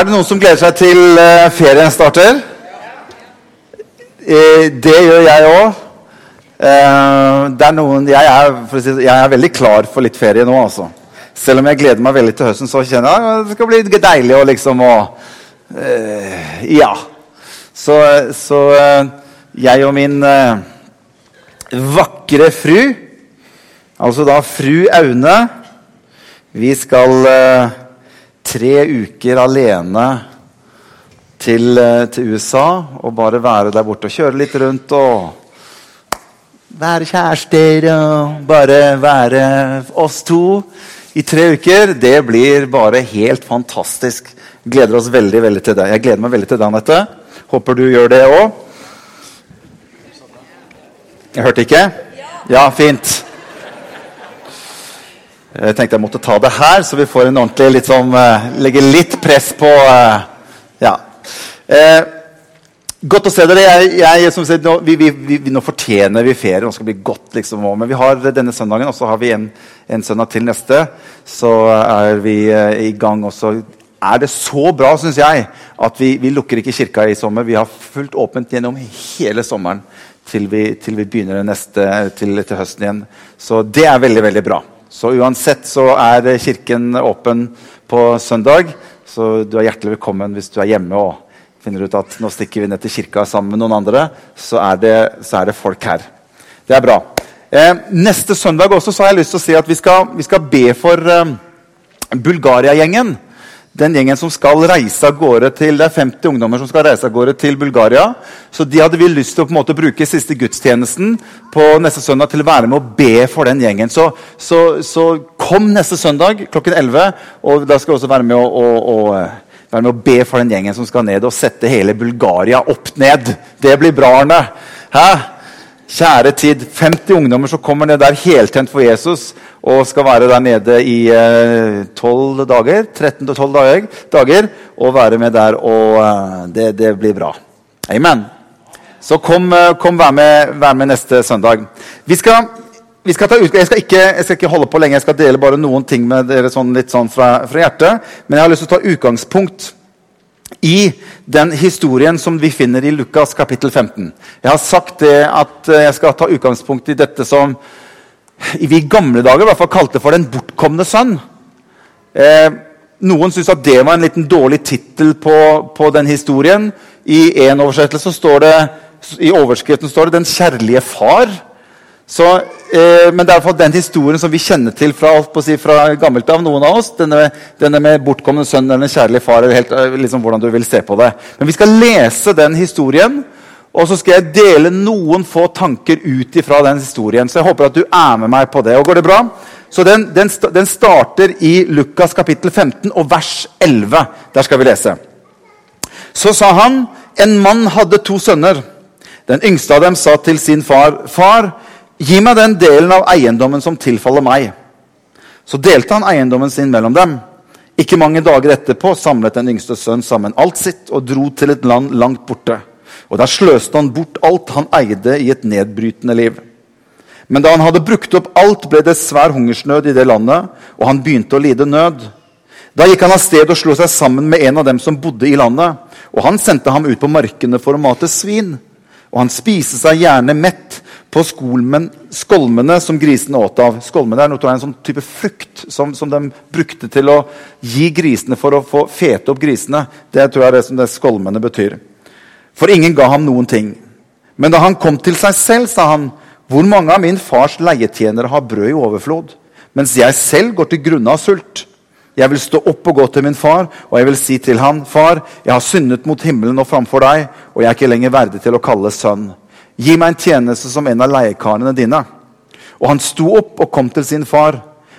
Er det noen som gleder seg til eh, ferien starter? Eh, det gjør jeg òg. Noen, jeg, er, si, jeg er veldig klar for litt ferie nå, altså. Selv om jeg gleder meg veldig til høsten, så kjenner jeg at det skal bli deilig å liksom å eh, Ja. Så, så eh, jeg og min eh, vakre fru, altså da fru Aune, vi skal eh, tre uker alene til, eh, til, USA og bare være der borte og kjøre litt rundt og være kjærester og bare være oss to i tre uker. Det blir bare helt fantastisk. Gleder oss veldig veldig til det. Jeg gleder meg veldig til det, Anette. Håper du gjør det òg. Jeg hørte ikke? Ja, fint. Jeg tenkte jeg måtte ta det her, så vi får en ordentlig litt sånn, uh, Legge litt press på uh, Ja. Eh, godt å se dere. Jeg, jeg, sier, nå, vi, vi, vi, nå fortjener vi ferie. Nå skal det bli godt. liksom, Men vi har denne søndagen, og så har vi en, en søndag til neste. Så er vi i gang. også. er det så bra, syns jeg, at vi, vi, lukker ikke kirka i sommer. Vi har fullt åpent gjennom hele sommeren til vi, til begynner neste, til, til høsten igjen. Så det er veldig, veldig bra. Så uansett så er kirken åpen på søndag. Så du er hjertelig velkommen hvis du er hjemme og finner ut at nå stikker vi ned til kirka sammen med noen andre. Så er det, så er det folk her. Det er bra. Eh, neste søndag også så har jeg lyst til å si at vi skal, vi skal be for eh, Bulgaria-gjengen den gjengen som skal reise av gårde til, Det er 50 ungdommer som skal reise av gårde til Bulgaria. Så de hadde vi lyst til å på en måte bruke siste gudstjenesten på neste søndag til å være med og be for den gjengen. Så, så, så kom neste søndag klokken 11, og da skal vi også være med å, å, å være med å be for den gjengen som skal ned og sette hele Bulgaria opp ned. Det blir bra, Arne. Hæ? Kjære tid. 50 ungdommer som kommer ned der heltent for Jesus og skal være der nede i eh, 12 dager. 13-12 dager, dager, og være med der. Og eh, det, det, blir bra. Amen. Så kom, eh, kom vær, med, vær med neste søndag. Vi skal, vi skal ta ut, jeg, skal ikke, jeg, skal ikke, holde på lenge, jeg skal dele bare noen ting med dere sånn, litt sånn fra, fra hjertet. Men jeg har lyst til å ta utgangspunkt i den historien som vi finner i Lukas kapittel 15. Jeg har sagt det at eh, jeg skal ta utgangspunkt i dette som vi i gamle dager i hvert fall kalte for 'Den bortkomne sønn'. Eh, noen syns at det var en liten dårlig tittel på, på, den historien. I en oversettelse står det, i overskriften står det 'Den kjærlige far'. Så, eh, men det er den historien som vi kjenner til fra, si, fra gammelt av. noen av oss, Denne, denne med bortkomne sønn eller kjærlig far. eller helt, eh, liksom hvordan du vil se på det. Men vi skal lese den historien, og så skal jeg dele noen få tanker ut ifra den historien. Så jeg håper at du er med meg på det. Og går det bra? Så den, den, den starter i Lukas kapittel 15 og vers 11. Der skal vi lese. Så sa han, en mann hadde to sønner. Den yngste av dem sa til sin far, 'Far, Gi meg den delen av eiendommen som tilfaller meg. Så delte han eiendommen sin mellom dem. Ikke mange dager etterpå samlet den yngste sønn sammen alt sitt og dro til et land langt borte. Og Der sløste han bort alt han eide i et nedbrytende liv. Men da han hadde brukt opp alt, ble det svær hungersnød i det landet, og han begynte å lide nød. Da gikk han av sted og slo seg sammen med en av dem som bodde i landet. Og han sendte ham ut på markene for å mate svin. Og han spiste seg gjerne mett på skolmen, skolmene som grisene åt av. Skolmene er noe, en sånn type frukt som, som, de brukte til å gi grisene for å få fete opp grisene. Det tror jeg er det som det skolmene betyr. For ingen ga ham noen ting. Men da han kom til seg selv, sa han, hvor mange av min fars leietjenere har brød i overflod, mens jeg selv går til grunne av sult? Jeg vil stå opp og gå til min far, og jeg vil si til han, Far, jeg har syndet mot himmelen og framfor deg, og jeg er ikke lenger verdig til å kalles sønn. Gi meg en tjeneste som en av leiekarene dine. Og han sto opp og kom til sin far.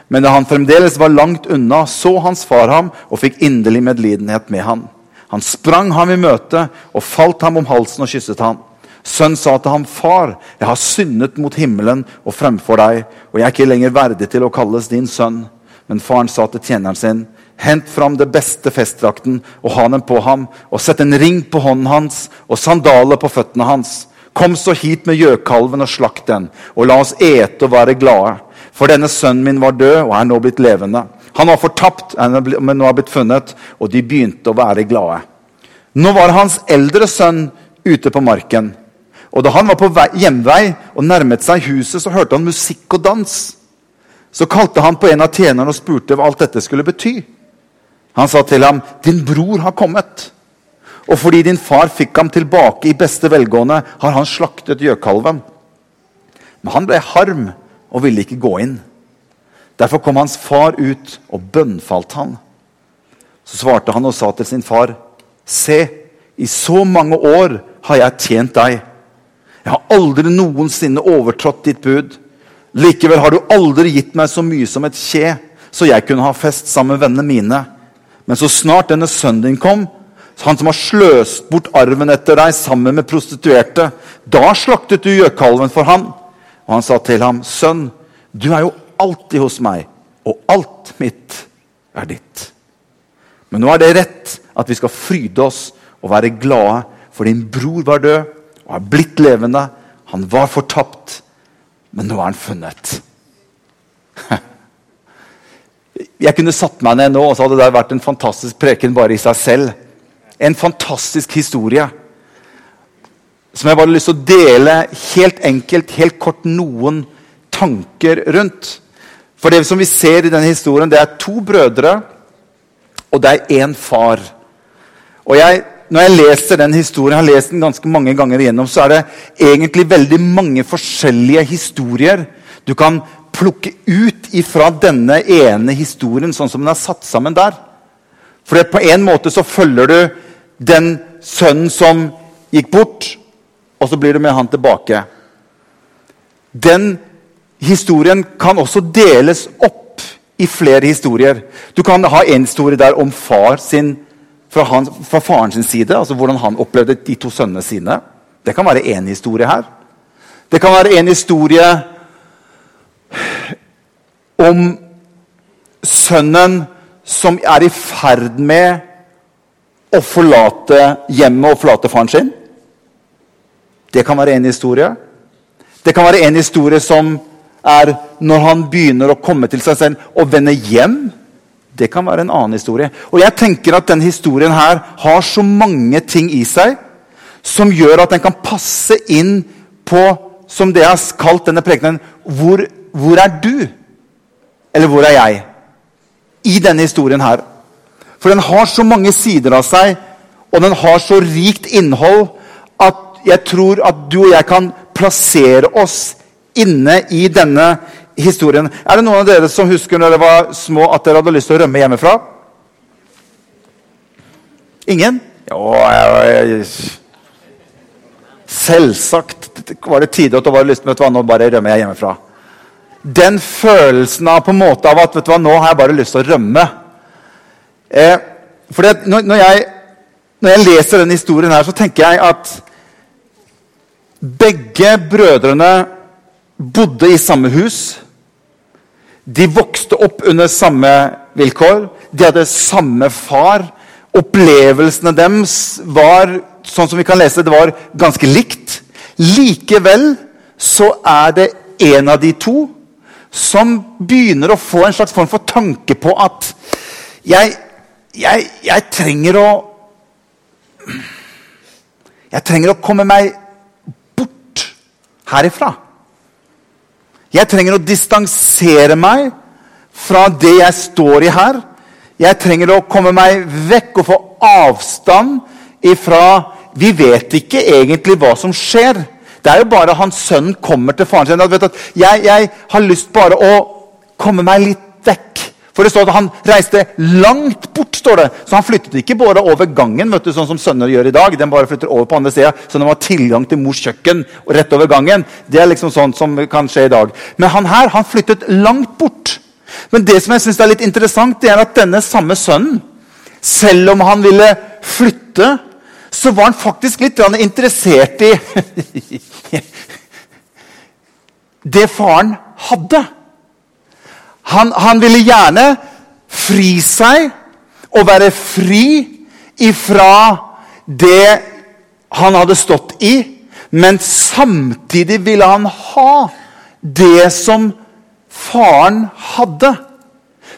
Men da han fremdeles var langt unna, så hans far ham og fikk inderlig medlidenhet med han. Han sprang ham i møte og falt ham om halsen og kysset ham. Sønnen sa til ham, 'Far, jeg har syndet mot himmelen og fremfor deg,' 'og jeg er ikke lenger verdig til å kalles din sønn.' Men faren sa til tjeneren sin, 'Hent fram det beste festdrakten og ha den på ham,' 'og sett en ring på hånden hans og sandaler på føttene hans.' Kom så hit med gjøkalven og slakt den, og la oss ete og være glade. For denne sønnen min var død og er nå blitt levende. Han var fortapt, men nå har blitt funnet, og de begynte å være glade. Nå var hans eldre sønn ute på marken. Og da han var på vei, hjemvei og nærmet seg huset, så hørte han musikk og dans. Så kalte han på en av tjenerne og spurte hva alt dette skulle bety. Han sa til ham, 'Din bror har kommet.' Og fordi din far fikk ham tilbake i beste velgående, har han slaktet gjøkalven. Men han ble harm og ville ikke gå inn. Derfor kom hans far ut og bønnfalt han. Så svarte han og sa til sin far, Se, i så mange år har jeg tjent deg. Jeg har aldri noensinne overtrådt ditt bud. Likevel har du aldri gitt meg så mye som et kje, så jeg kunne ha fest sammen med vennene mine. Men så snart denne sønnen din kom, han som har sløst bort arven etter deg sammen med prostituerte, da slaktet du gjøkalven for han. Og han sa til ham, sønn, du er jo alltid hos meg, og alt mitt er ditt. Men nå er det rett at vi skal fryde oss og være glade, for din bror var død og er blitt levende. Han var fortapt, men nå er han funnet. Jeg kunne satt meg ned nå, og så hadde det vært en fantastisk preken bare i seg selv. En fantastisk historie som jeg bare har lyst til å dele helt enkelt, helt kort, noen tanker rundt. For det som vi ser i denne historien, det er to brødre, og det er én far. Og jeg, Når jeg leser den historien, jeg har lest den ganske mange ganger igjennom, så er det egentlig veldig mange forskjellige historier du kan plukke ut ifra denne ene historien, sånn som den er satt sammen der. For på en måte så følger du den sønnen som gikk bort, og så blir du med han tilbake. Den historien kan også deles opp i flere historier. Du kan ha en historie der om far sin, fra, han, fra faren sin side, altså hvordan han opplevde de to sønnene sine. Det kan være én historie her. Det kan være en historie om sønnen som er i ferd med å forlate hjemmet og forlate faren sin. Det kan være en historie. Det kan være en historie som er når han begynner å komme til seg selv og vende hjem. Det kan være en annen historie. Og jeg tenker at denne historien her har så mange ting i seg som gjør at den kan passe inn på, som det jeg har kalt denne prekenen, hvor, hvor er du? Eller hvor er jeg? I denne historien her. For den har så mange sider av seg, og den har så rikt innhold at jeg tror at du og jeg kan plassere oss inne i denne historien. Er det noen av dere som husker når dere var små, at dere hadde lyst til å rømme hjemmefra? Ingen? Jo, Selvsagt var det tider at du var lyst til å bare rømmer jeg hjemmefra. Den følelsen av på en måte av at vet du hva, nå har jeg bare lyst til å rømme. Eh, for når, når, jeg, når, jeg, leser denne historien, her, så tenker jeg at begge brødrene bodde i samme hus. De vokste opp under samme vilkår. De hadde samme far. Opplevelsene deres var sånn som vi kan lese, det var ganske likt. Likevel så er det en av de to som begynner å få en slags form for tanke på at jeg, jeg, jeg trenger å Jeg trenger å komme meg bort herifra. Jeg trenger å distansere meg fra det jeg står i her. Jeg trenger å komme meg vekk og få avstand ifra Vi vet ikke egentlig hva som skjer. Det er jo bare hans sønn kommer til faren sin. Jeg, jeg har lyst bare å komme meg litt. For det står at Han reiste langt bort. står det. Så han flyttet ikke bare over gangen, vet du, sånn som sønner gjør i dag. Den bare flytter over på andre sida, så de har tilgang til mors kjøkken rett over gangen. Det er liksom sånn som kan skje i dag. Men han her han flyttet langt bort. Men det som jeg synes er litt interessant, det er at denne samme sønnen, selv om han ville flytte, så var han faktisk litt interessert i det faren hadde. Han, han, ville gjerne fri seg og være fri ifra det han hadde stått i. Men samtidig ville han ha det som faren hadde.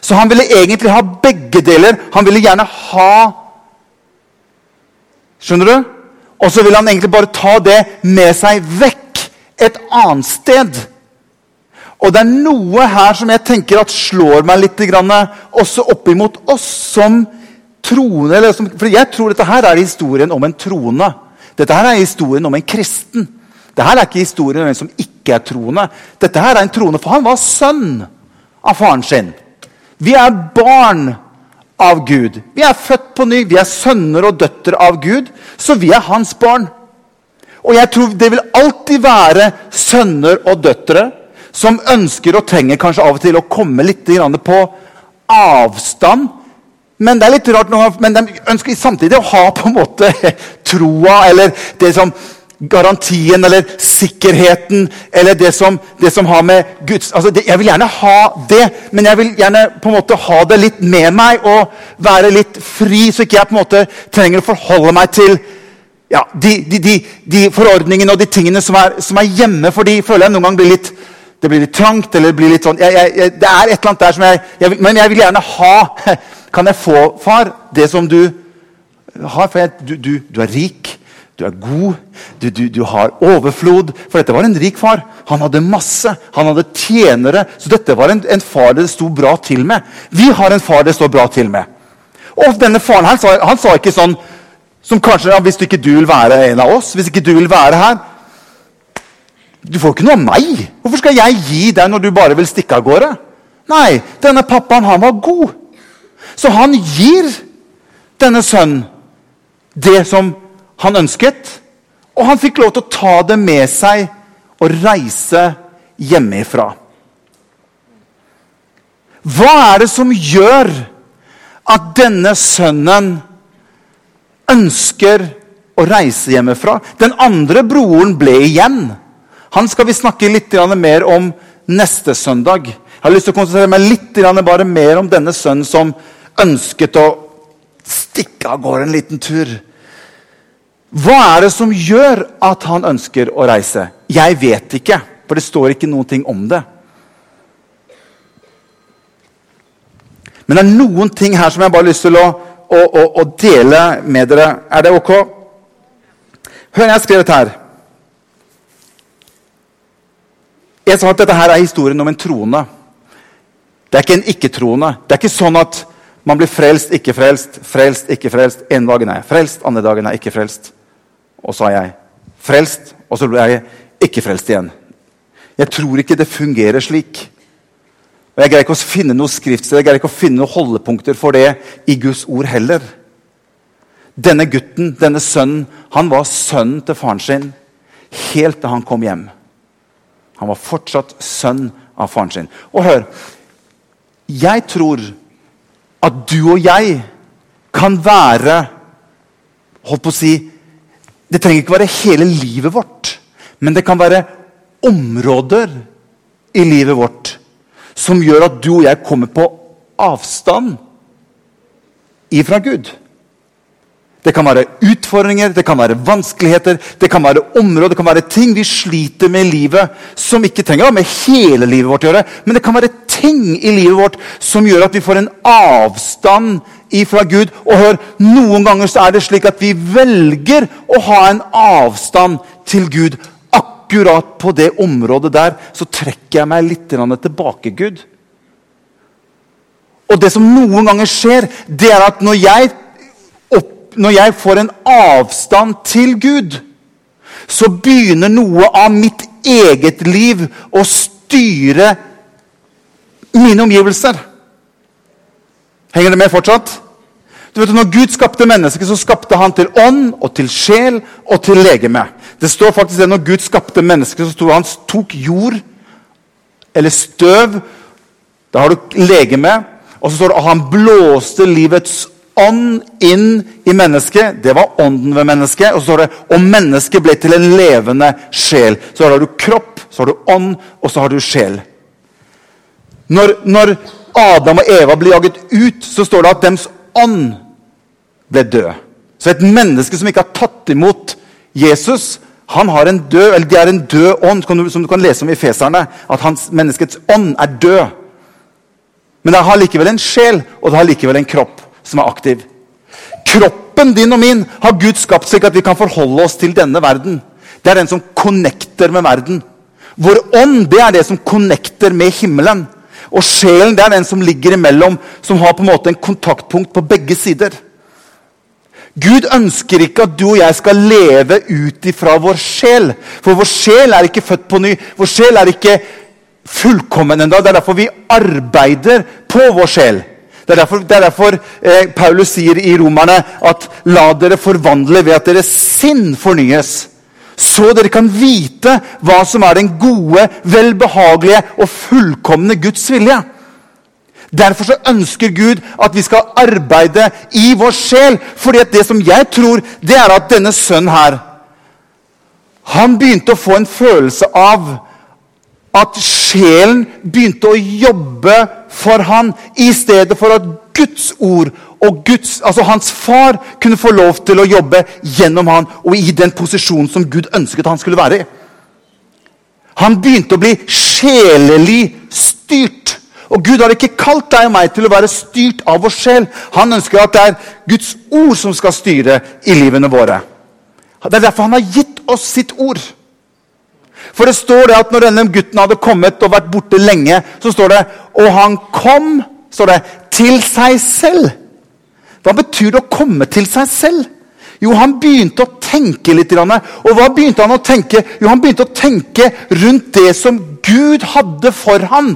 Så han ville egentlig ha begge deler. Han ville gjerne ha Skjønner du? Og så ville han egentlig bare ta det med seg vekk et annet sted. Og det er noe her som jeg tenker at slår meg litt grann, også oppimot oss som troende. Som, for jeg tror dette her er historien om en troende. Dette her er historien om en kristen. Dette her er ikke historien om en som ikke er troende. Dette her er en troende, for han var sønn av faren sin. Vi er barn av Gud. Vi er født på ny. Vi er sønner og døtre av Gud. Så vi er hans barn. Og jeg tror det vil alltid være sønner og døtre som ønsker og trenger kanskje av og til å komme litt på avstand. Men det er litt rart, men de ønsker samtidig å ha på en måte troa eller det som garantien eller sikkerheten eller det som, det som har med Guds altså det, Jeg vil gjerne ha det, men jeg vil gjerne på en måte ha det litt med meg og være litt fri, så ikke jeg på en måte trenger å forholde meg til ja, de, de, de, de, forordningene og de tingene som er, som er hjemme. For de føler jeg noen gang blir litt det blir litt trangt. eller det blir litt sånn, jeg, jeg, Det er et eller annet der som jeg, jeg, Men jeg vil gjerne ha Kan jeg få, far, det som du har? For du, du, du, er rik, du er god, du, du, har overflod. For dette var en rik far. Han hadde masse. Han hadde tjenere. Så dette var en, en far det sto bra til med. Vi har en far det står bra til med. Og denne faren her, han sa ikke sånn som kanskje ja, Hvis ikke du vil være en av oss, hvis ikke du vil være her du får ikke noe av meg. Hvorfor skal jeg gi deg når du bare vil stikke av gårde? Nei, denne pappaen han var god. Så han gir denne sønnen det som han ønsket. Og han fikk lov til å ta det med seg og reise hjemmefra. Hva er det som gjør at denne sønnen ønsker å reise hjemmefra? Den andre broren ble igjen. Han skal vi snakke litt mer om neste søndag. Jeg har lyst til å konsentrere meg litt bare mer om denne sønnen som ønsket å stikke av gårde en liten tur. Hva er det som gjør at han ønsker å reise? Jeg vet ikke, for det står ikke noen ting om det. Men det er noen ting her som jeg bare har lyst til å, å, å, å dele med dere. Er det ok? Hør, jeg har skrevet her. Jeg sa at dette her er historien om en troende. Det er ikke en ikke-troende. Det er ikke sånn at man blir frelst, ikke frelst, frelst, ikke frelst. En dagen er jeg frelst, andre dagen er jeg ikke frelst. Og så er jeg frelst, og så blir jeg ikke frelst igjen. Jeg tror ikke det fungerer slik. Og Jeg greier ikke å finne noe skriftsted, jeg greier ikke å finne noen holdepunkter for det i Guds ord heller. Denne gutten, denne sønnen, han var sønnen til faren sin helt til han kom hjem. Han var fortsatt sønn av faren sin. Og hør Jeg tror at du og jeg kan være Holdt på å si Det trenger ikke være hele livet vårt, men det kan være områder i livet vårt som gjør at du og jeg kommer på avstand ifra Gud. Det kan være utfordringer, det kan være vanskeligheter, det kan være områder, det kan være ting vi sliter med i livet som ikke trenger å med hele livet vårt å gjøre, men det kan være ting i livet vårt som gjør at vi får en avstand ifra Gud. Og hør, Noen ganger så er det slik at vi velger å ha en avstand til Gud. Akkurat på det området der så trekker jeg meg litt tilbake, Gud. Og det som noen ganger skjer, det er at når jeg når jeg får en avstand til Gud, så begynner noe av mitt eget liv å styre mine omgivelser. Henger det med fortsatt? Du vet, når Gud skapte mennesket, så skapte han til ånd og til sjel og til legeme. Det står faktisk det Når Gud skapte mennesket, så han tok jord eller støv. Da har du legeme. Og så står det at han blåste livets ånd inn i mennesket. Det var ånden ved mennesket. Og så står det og mennesket ble til en levende sjel. Så har du kropp, så har du ånd, og så har du sjel. Når, når Adam og Eva ble jaget ut, så står det at deres ånd ble død. Så et menneske som ikke har tatt imot Jesus, han har en død, eller de er en død ånd, som du kan lese om i Feserne. At hans, menneskets ånd er død. Men det har likevel en sjel, og det har likevel en kropp som er aktiv. Kroppen din og min har Gud skapt slik at vi kan forholde oss til denne verden. Det er den som connecter med verden. Vår ånd det er det som connecter med himmelen. Og sjelen det er den som ligger imellom, som har på en måte en kontaktpunkt på begge sider. Gud ønsker ikke at du og jeg skal leve ut ifra vår sjel. For vår sjel er ikke født på ny. Vår sjel er ikke fullkommen ennå. Det er derfor vi arbeider på vår sjel. Det er derfor, det er derfor eh, Paulus sier i Romerne at la dere forvandle ved at deres sinn fornyes. Så dere kan vite hva som er den gode, velbehagelige og fullkomne Guds vilje. Derfor så ønsker Gud at vi skal arbeide i vår sjel. fordi at det som jeg tror, det er at denne sønnen her Han begynte å få en følelse av at sjelen begynte å jobbe for han, i stedet for at Guds ord og Guds, altså hans far kunne få lov til å jobbe gjennom han og i den posisjonen som Gud ønsket han skulle være i. Han begynte å bli sjelelig styrt. Og Gud har ikke kalt deg og meg til å være styrt av vår sjel. Han ønsker at det er Guds ord som skal styre i livene våre. Det er derfor han har gitt oss sitt ord. For det står det at når denne gutten hadde kommet og vært borte lenge, så står det Og han kom det, til seg selv. Hva betyr det å komme til seg selv? Jo, han begynte å tenke litt. Og hva begynte han å tenke? Jo, han begynte å tenke rundt det som Gud hadde for ham.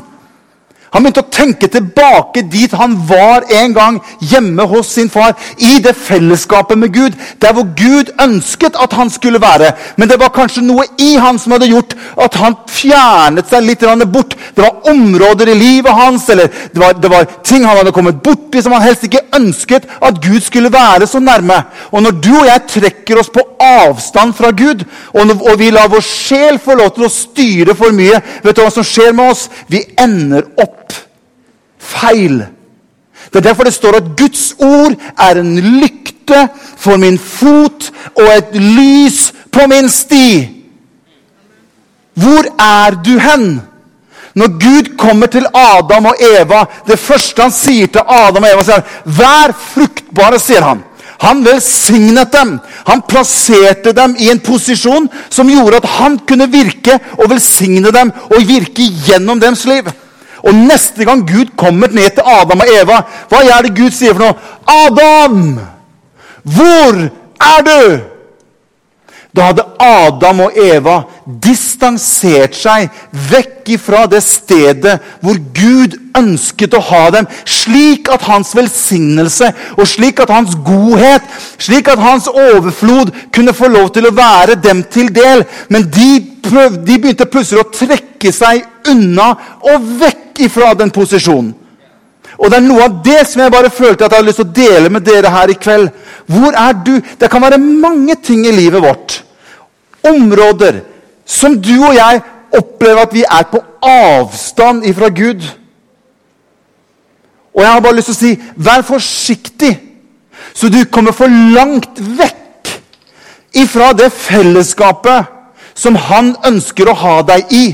Han begynte å tenke tilbake dit han var en gang hjemme hos sin far. I det fellesskapet med Gud, der hvor Gud ønsket at han skulle være. Men det var kanskje noe i han som hadde gjort at han fjernet seg litt bort. Det var områder i livet hans eller det var, det var ting han hadde kommet borti som han helst ikke ønsket at Gud skulle være så nærme. Og når du og jeg trekker oss på avstand fra Gud, og, og vi lar vår sjel få lov til å styre for mye, vet du hva som skjer med oss? Vi ender opp feil. Det er derfor det står at Guds ord er en lykte for min fot og et lys på min sti. Hvor er du hen? Når Gud kommer til Adam og Eva, det første han sier til Adam og Eva, sier han, 'Vær fruktbare', sier han. Han velsignet dem. Han plasserte dem i en posisjon som gjorde at han kunne virke og velsigne dem og virke gjennom deres liv. Og neste gang Gud kommer ned til Adam og Eva, hva er det Gud sier for noe? 'Adam, hvor er du?' Da hadde Adam og Eva distansert seg vekk ifra det stedet hvor Gud ønsket å ha dem, slik at hans velsignelse og slik at hans godhet, slik at hans overflod kunne få lov til å være dem til del. Men de, prøv, de begynte plutselig å trekke seg unna og vekk ifra den posisjonen. Og det er noe av det som jeg bare følte at jeg hadde lyst til å dele med dere her i kveld. Hvor er du? Det kan være mange ting i livet vårt. Områder som du og jeg opplever at vi er på avstand ifra Gud. Og jeg har bare lyst til å si vær forsiktig, så du kommer for langt vekk ifra det fellesskapet som han ønsker å ha deg i.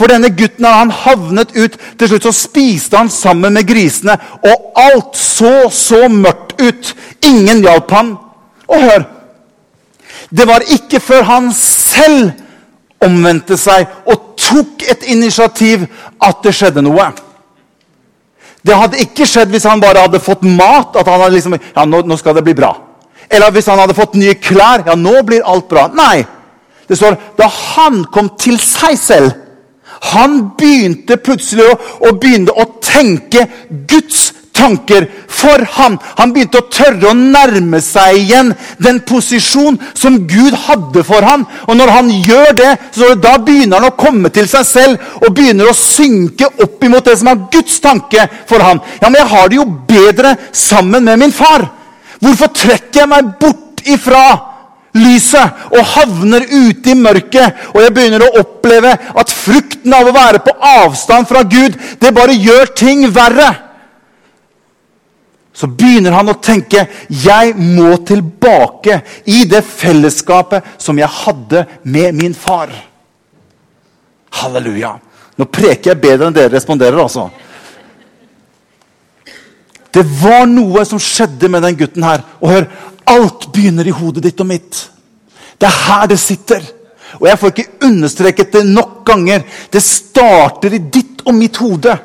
For denne gutten han havnet ut. Til slutt så spiste han sammen med grisene. Og alt så så mørkt ut. Ingen hjalp han. Og hør Det var ikke før han selv omvendte seg og tok et initiativ, at det skjedde noe. Det hadde ikke skjedd hvis han bare hadde fått mat. at han hadde liksom, ja, nå, nå skal det bli bra. Eller hvis han hadde fått nye klær. ja, nå blir alt bra. Nei. Det står da han kom til seg selv han begynte plutselig å, å, begynne å tenke Guds tanker for ham. Han begynte å tørre å nærme seg igjen den posisjon som Gud hadde for ham. Og når han gjør det, så da begynner han å komme til seg selv og begynner å synke opp imot det som er Guds tanke for ham. Ja, men jeg har det jo bedre sammen med min far. Hvorfor trekker jeg meg bort ifra lyset og havner ute i mørket. Og jeg begynner å oppleve at frukten av å være på avstand fra Gud, det bare gjør ting verre. Så begynner han å tenke jeg må tilbake i det fellesskapet som jeg hadde med min far. Halleluja. Nå preker jeg bedre enn dere responderer, altså. Det var noe som skjedde med den gutten her. Og hør, alt begynner i hodet ditt og mitt. Det er her det sitter. Og jeg får ikke understreket det nok ganger. Det starter i ditt og mitt hode.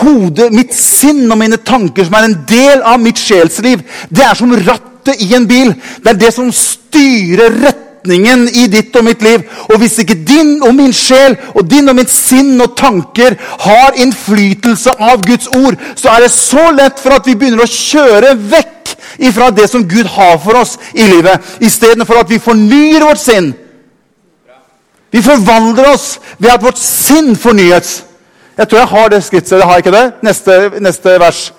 Hodet, mitt sinn og mine tanker, som er en del av mitt sjelsliv, det er som rattet i en bil. Det er det som styrer retningen i ditt og mitt liv. Og hvis ikke din og min sjel og din og mitt sinn og tanker har innflytelse av Guds ord, så er det så lett for at vi begynner å kjøre vekk ifra det som Gud har for oss i livet, istedenfor at vi fornyer vårt sinn. Vi forvandler oss ved at vårt sinn fornyes. Jeg tror jeg har det skrittet. Har jeg ikke det? Neste, neste vers.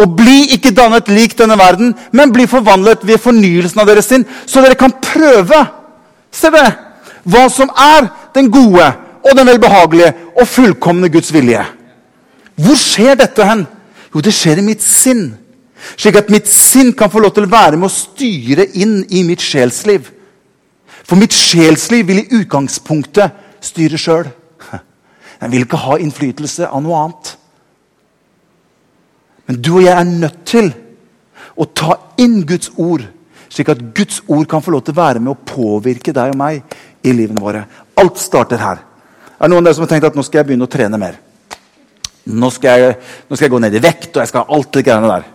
Og bli ikke dannet lik denne verden, men bli forvandlet ved fornyelsen av deres sinn, så dere kan prøve Se det, hva som er den gode og den velbehagelige og fullkomne Guds vilje. Hvor skjer dette hen? Jo, det skjer i mitt sinn. Slik at mitt sinn kan få lov til å være med å styre inn i mitt sjelsliv. For mitt sjelsliv vil i utgangspunktet styre sjøl. Den vil ikke ha innflytelse av noe annet. Men du og jeg er nødt til å ta inn Guds ord, slik at Guds ord kan få lov til å være med å påvirke deg og meg i livene våre. Alt starter her. Er det noen av dere som har tenkt at nå skal jeg begynne å trene mer? Nå skal jeg, nå skal jeg gå ned i vekt, og jeg skal ha alt det greiene der.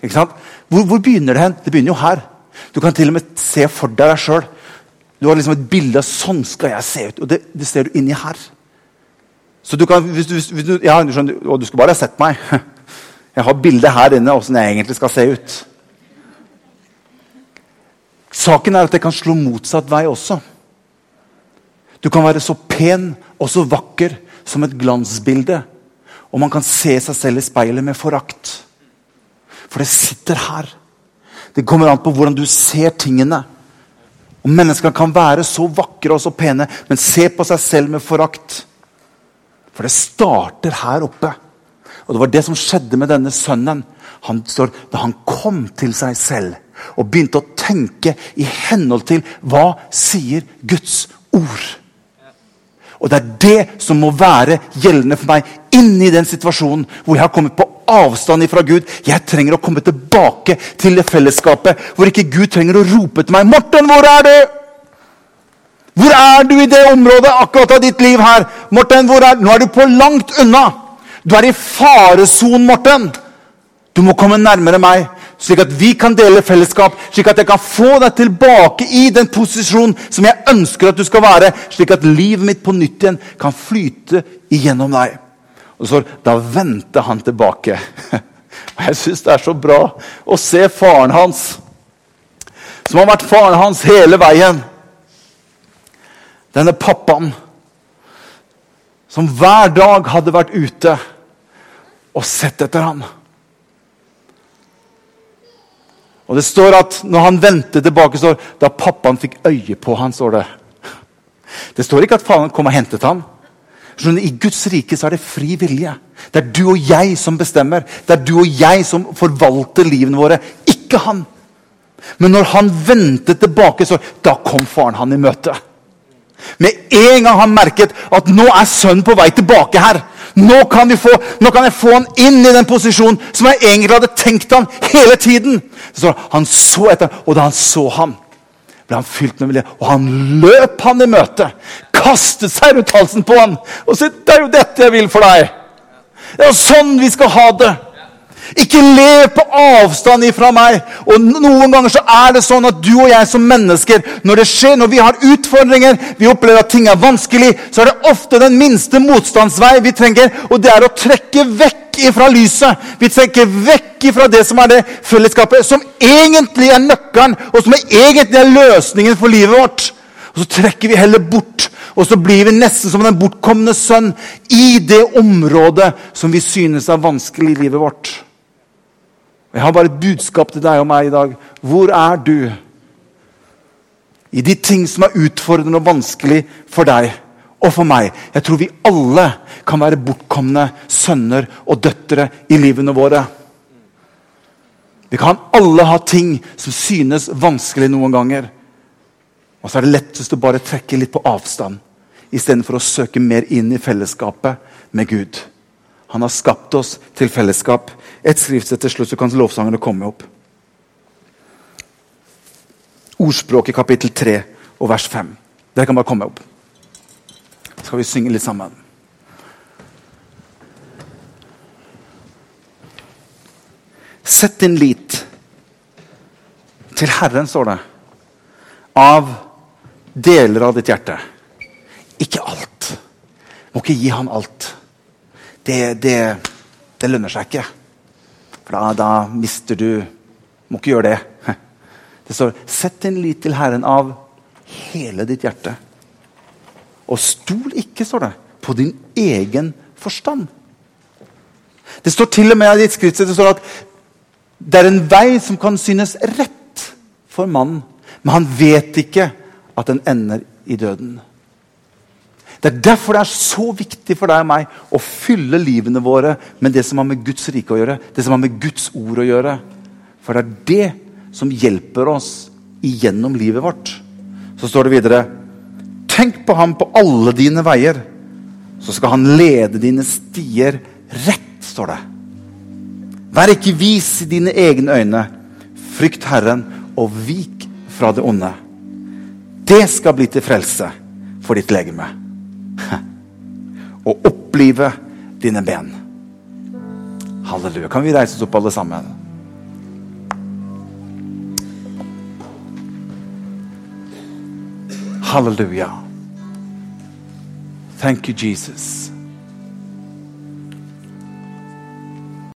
Ikke sant? Hvor, hvor, begynner det hen? Det begynner jo her. Du kan til og med se for deg deg sjøl. Du har liksom et bilde av sånn skal jeg se ut. Og det, det ser du inni her. Så du kan, hvis du, hvis du, ja, du skjønner, og du skulle bare sett meg. Jeg har bildet her inne åssen jeg egentlig skal se ut. Saken er at det kan slå motsatt vei også. Du kan være så pen og så vakker som et glansbilde. Og man kan se seg selv i speilet med forakt. For det sitter her. Det kommer an på hvordan du ser tingene. Og Mennesker kan være så vakre og så pene, men se på seg selv med forakt. For det starter her oppe. Og Det var det som skjedde med denne sønnen. Han står, da han kom til seg selv og begynte å tenke i henhold til hva sier Guds ord. Og Det er det som må være gjeldende for meg inni den situasjonen hvor jeg har kommet på avstand fra Gud. Jeg trenger å komme tilbake til det fellesskapet hvor ikke Gud trenger å rope til meg 'Morten, hvor er du?' Hvor er du i det området akkurat av ditt liv her? Morten, hvor er, Nå er du på langt unna. Du er i faresonen, Morten. Du må komme nærmere meg, slik at vi kan dele fellesskap. Slik at jeg kan få deg tilbake i den posisjonen som jeg ønsker at du skal være. Slik at livet mitt på nytt igjen kan flyte igjennom deg. Og så, Da vendte han tilbake. Og Jeg syns det er så bra å se faren hans, som har vært faren hans hele veien. Denne pappaen som hver dag hadde vært ute og sett etter ham. Og Det står at når han vendte tilbake, står, da pappaen fikk øye på han, står det. Det står ikke at faren kom og hentet ham. I Guds rike så er det fri vilje. Det er du og jeg som bestemmer. Det er du og jeg som forvalter livene våre, ikke han. Men når han vendte tilbake, så da kom faren han i møte. Med en gang han merket at nå er sønnen på vei tilbake her. Nå kan, få, nå kan, jeg få han inn i den posisjonen som jeg egentlig hadde tenkt han hele tiden. Så han så etter, Og da han så ham, ble han fylt med vilje. Og han løp han i møte kastet seg rundt halsen på han. og sa 'Det er jo dette jeg vil for deg'. Det er jo sånn vi skal ha det. Ikke lev på avstand ifra meg. Og Noen ganger så er det sånn at du og jeg som mennesker, når det skjer, når vi har utfordringer, vi opplever at ting er vanskelig, så er det ofte den minste motstandsvei vi trenger, og det er å trekke vekk ifra lyset. Vi trekker vekk ifra det som er det fellesskapet som egentlig er nøkkelen, og som egentlig er løsningen for livet vårt. Og så trekker vi heller bort og så blir vi nesten som den bortkomne sønn i det området som vi synes er vanskelig i livet vårt. Jeg har bare et budskap til deg og meg i dag. Hvor er du? I de ting som er utfordrende og vanskelig for deg og for meg. Jeg tror vi alle kan være bortkomne sønner og døtre i livene våre. Vi kan alle ha ting som synes vanskelig noen ganger. Og så er det lettest å bare trekke litt på avstand istedenfor å søke mer inn i fellesskapet med Gud. Han har skapt oss til fellesskap. Et skriftsett til slutt, så kan lovsangene komme opp. Ordspråket kapittel 3 og vers 5. Dere kan bare komme opp. Så skal vi synge litt sammen. Sett din lit til Herren, står det, av deler av ditt hjerte. Ikke alt. Må ikke gi han alt. Det, det, det lønner seg ikke. For da, da, mister du Må ikke gjøre det. Det står 'Sett din lit til Herren av hele ditt hjerte'. Og stol ikke, står det, på din egen forstand. Det står til og med i ditt skriftsted det står at det er en vei som kan synes rett for mannen, men han vet ikke at den ender i døden. Det er derfor det er så viktig for deg og meg å fylle livene våre med det som har med Guds rike å gjøre, det som har med Guds ord å gjøre. For det er det som hjelper oss igjennom livet vårt. Så står det videre Tenk på ham på alle dine veier, så skal han lede dine stier rett, står det. Vær ikke vis i dine egne øyne. Frykt Herren og vik fra det onde. Det skal bli til frelse for ditt legeme. Og opplive dine ben. Halleluja. Kan vi reise oss opp, alle sammen? Halleluja. Thank you, Jesus.